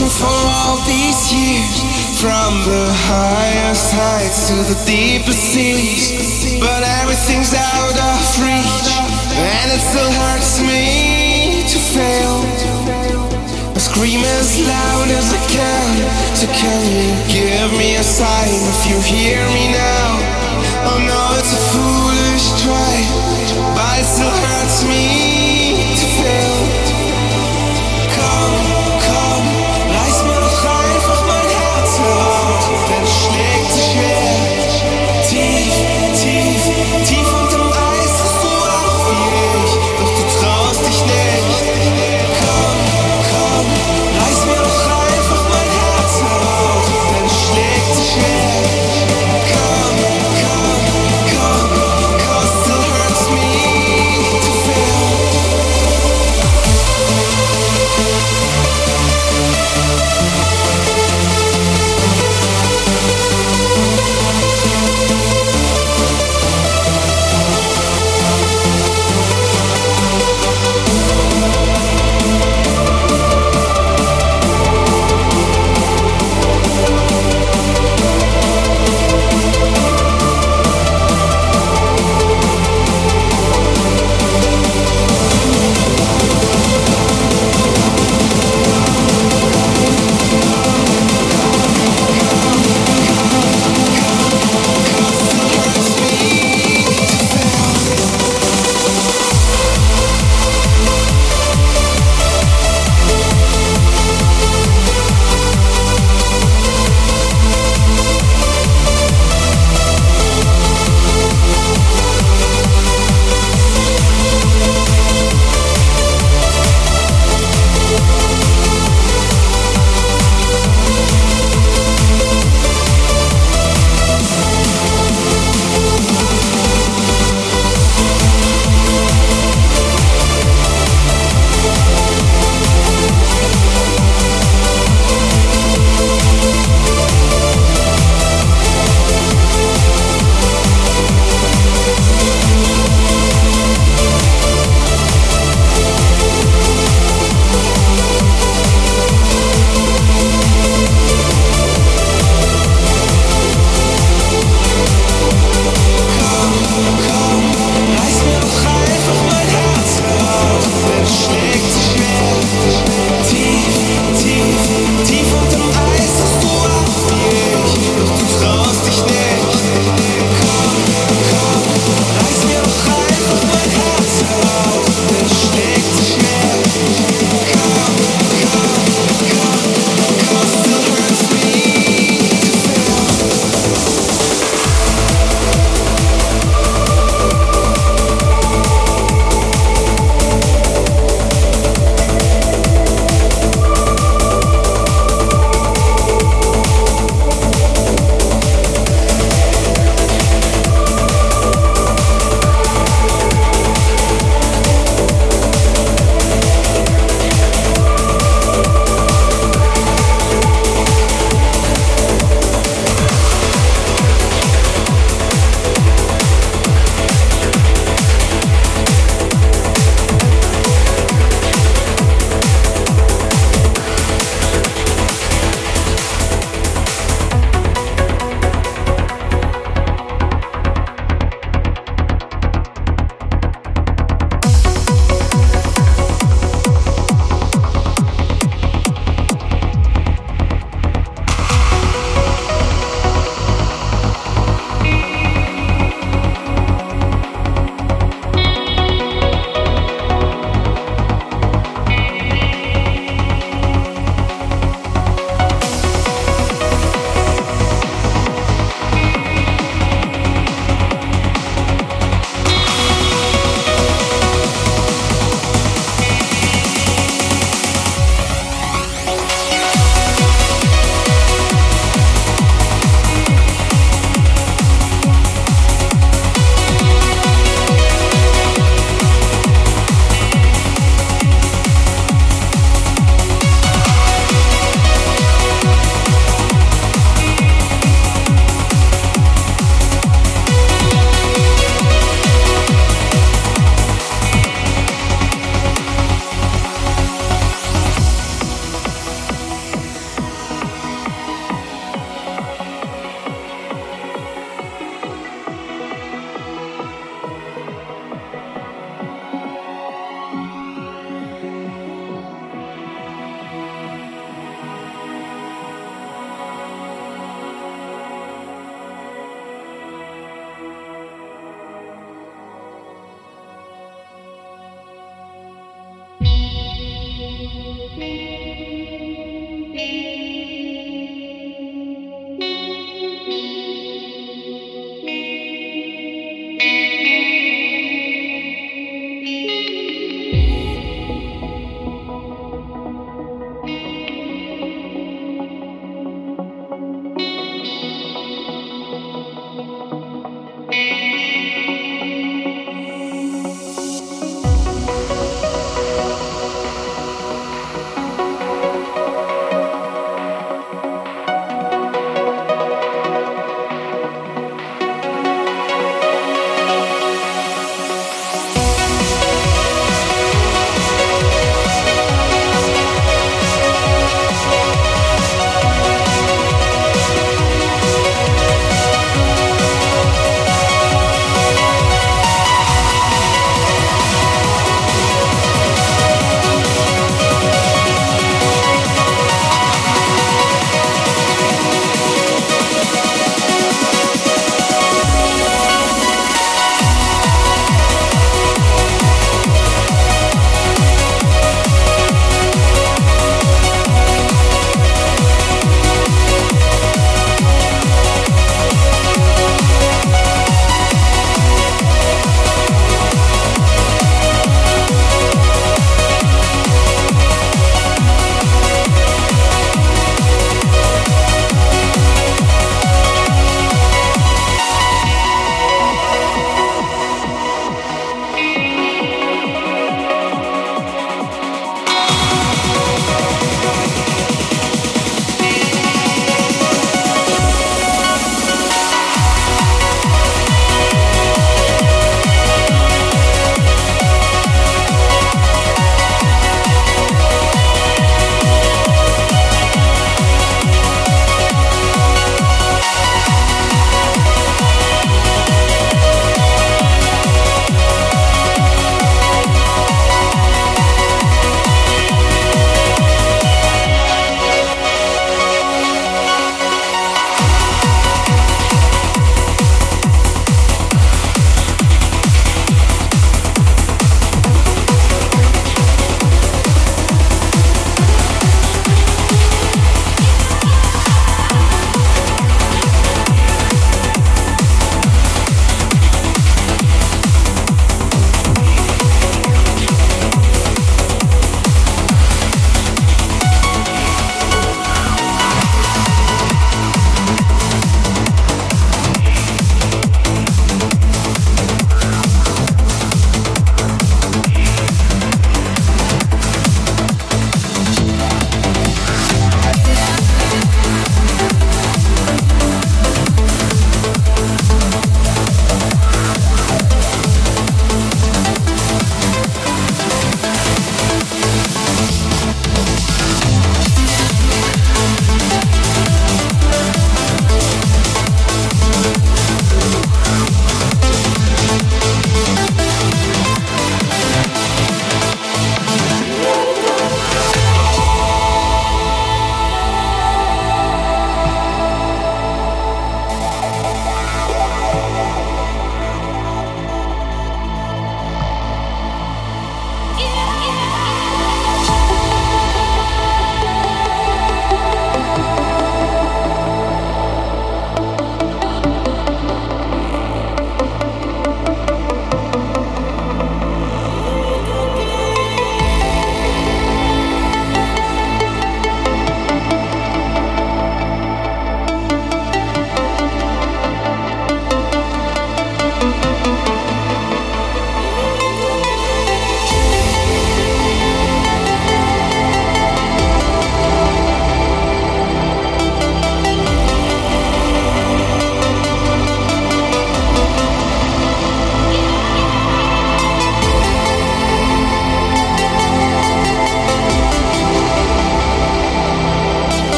searching for all these years. From the highest heights to the deepest seas. But everything's out of reach. And it still hurts me to fail. I scream as loud as I can. So can you give me a sign if you hear me now? Oh no, it's a foolish try. But it still hurts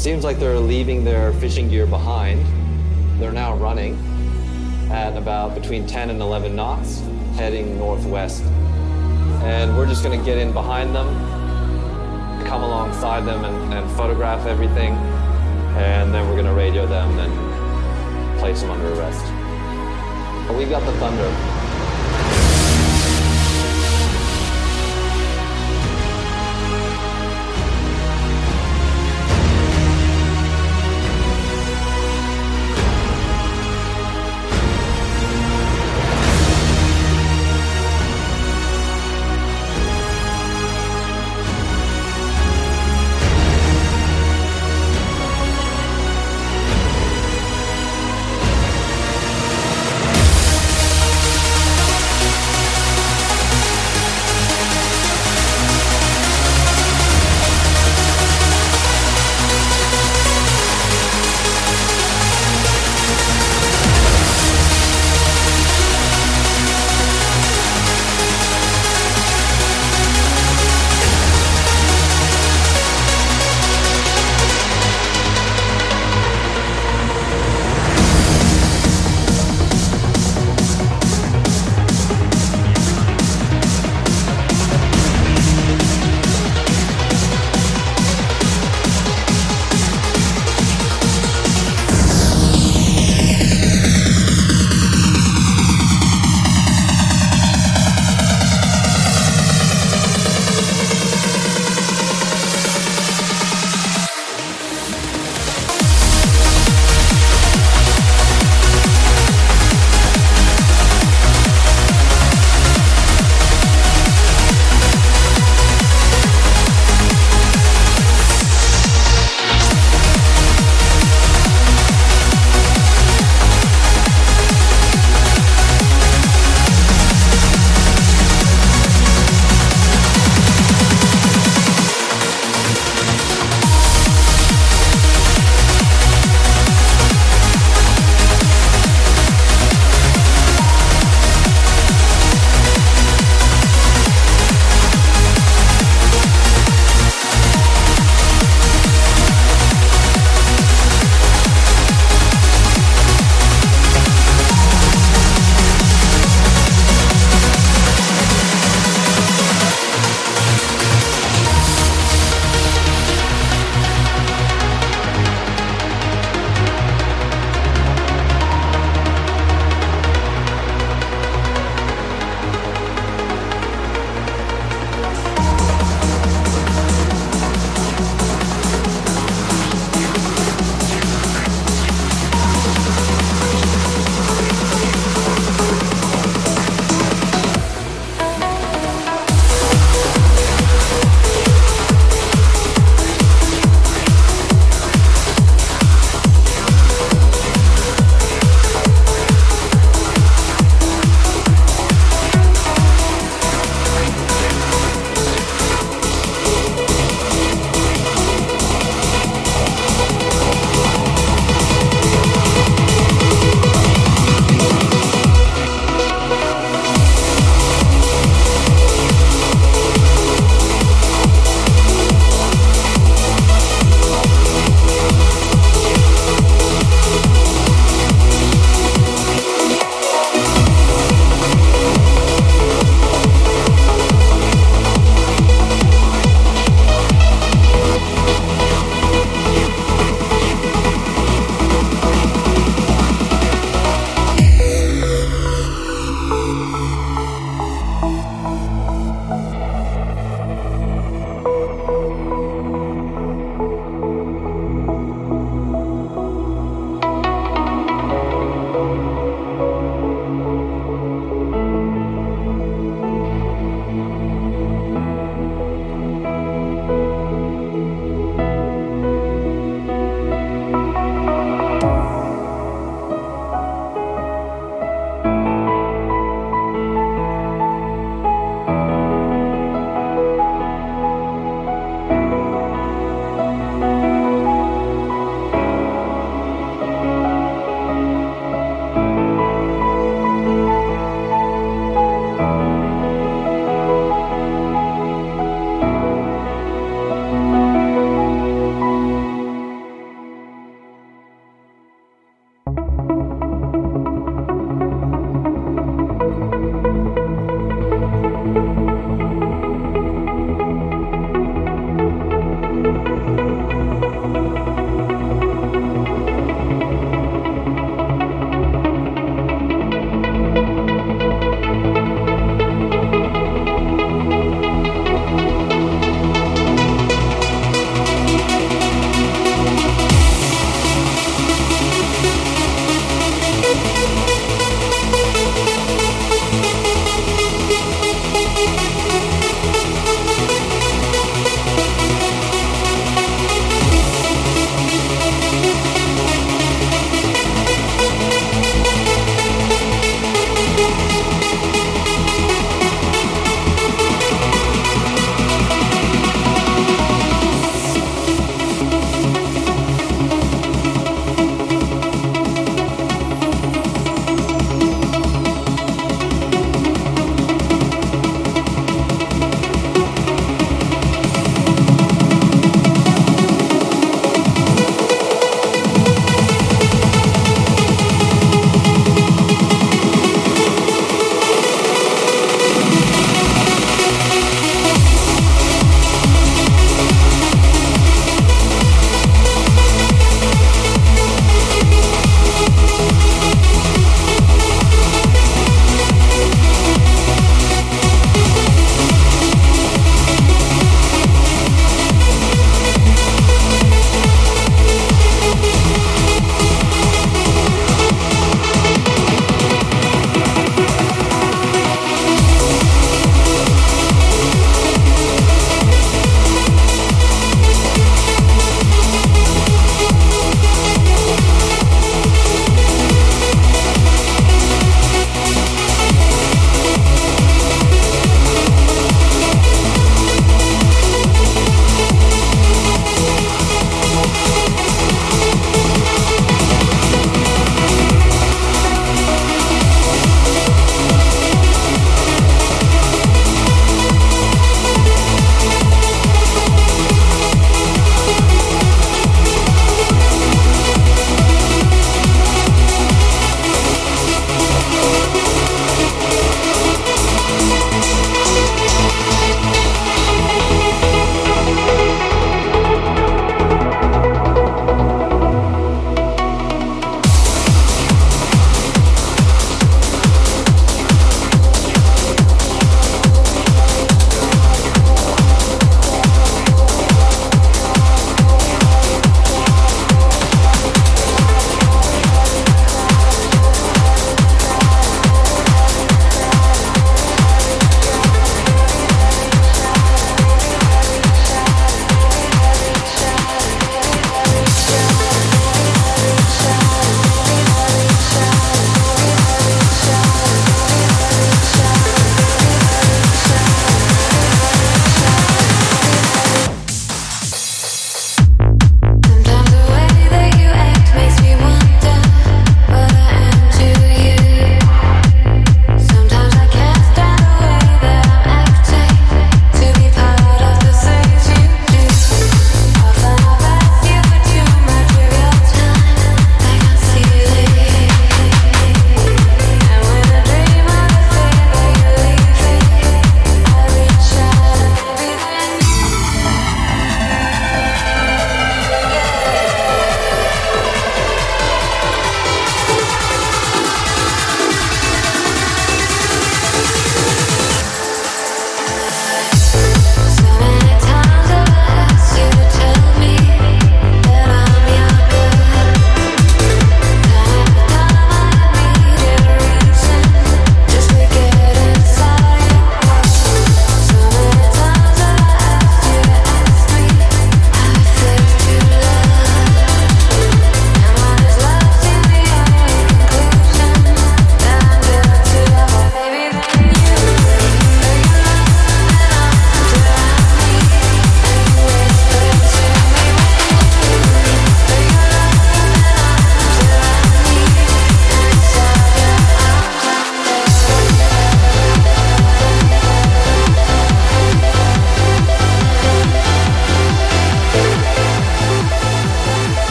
seems like they're leaving their fishing gear behind. They're now running at about between 10 and 11 knots, heading northwest. And we're just gonna get in behind them, come alongside them and, and photograph everything. And then we're gonna radio them and place them under arrest. We've got the Thunder.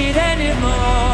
It anymore?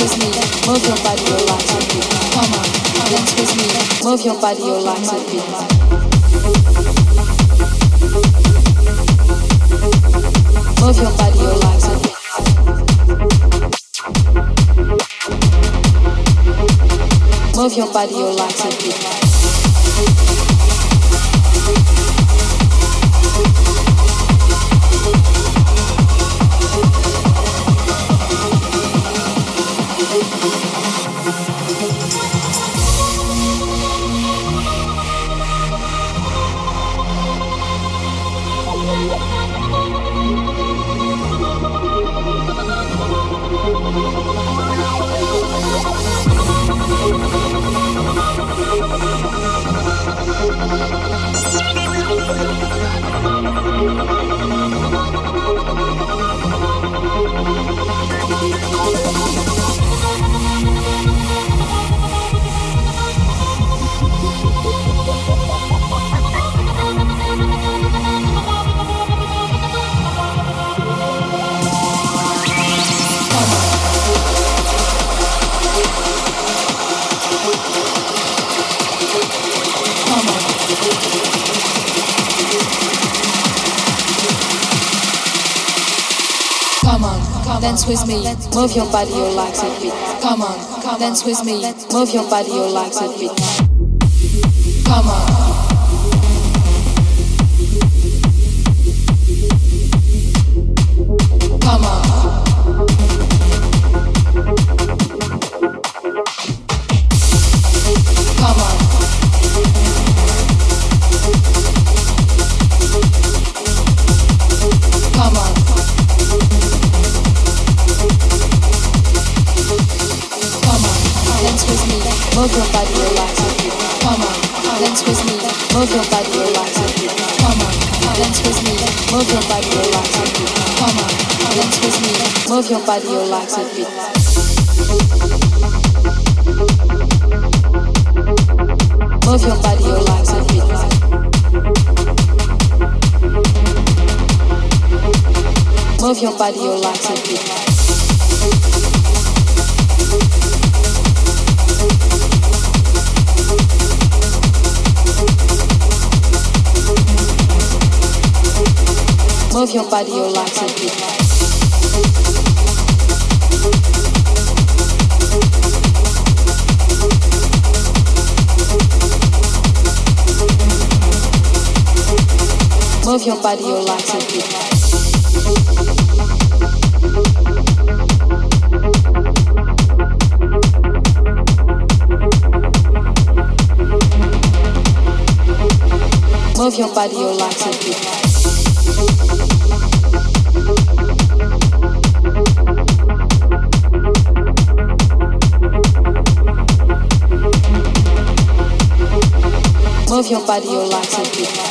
With me, move your body, relax and breathe. Come on, with me, move your legs a bit. Come on, dance with me, move your body, your legs a bit. Come on. Come on. Your body, your legs a bit. Move your body, your legs bit. Move your body, your legs bit. Move your body, your legs bit. Move your body, your legs a bit. Move your body, your legs a bit. Move your body, your legs a bit.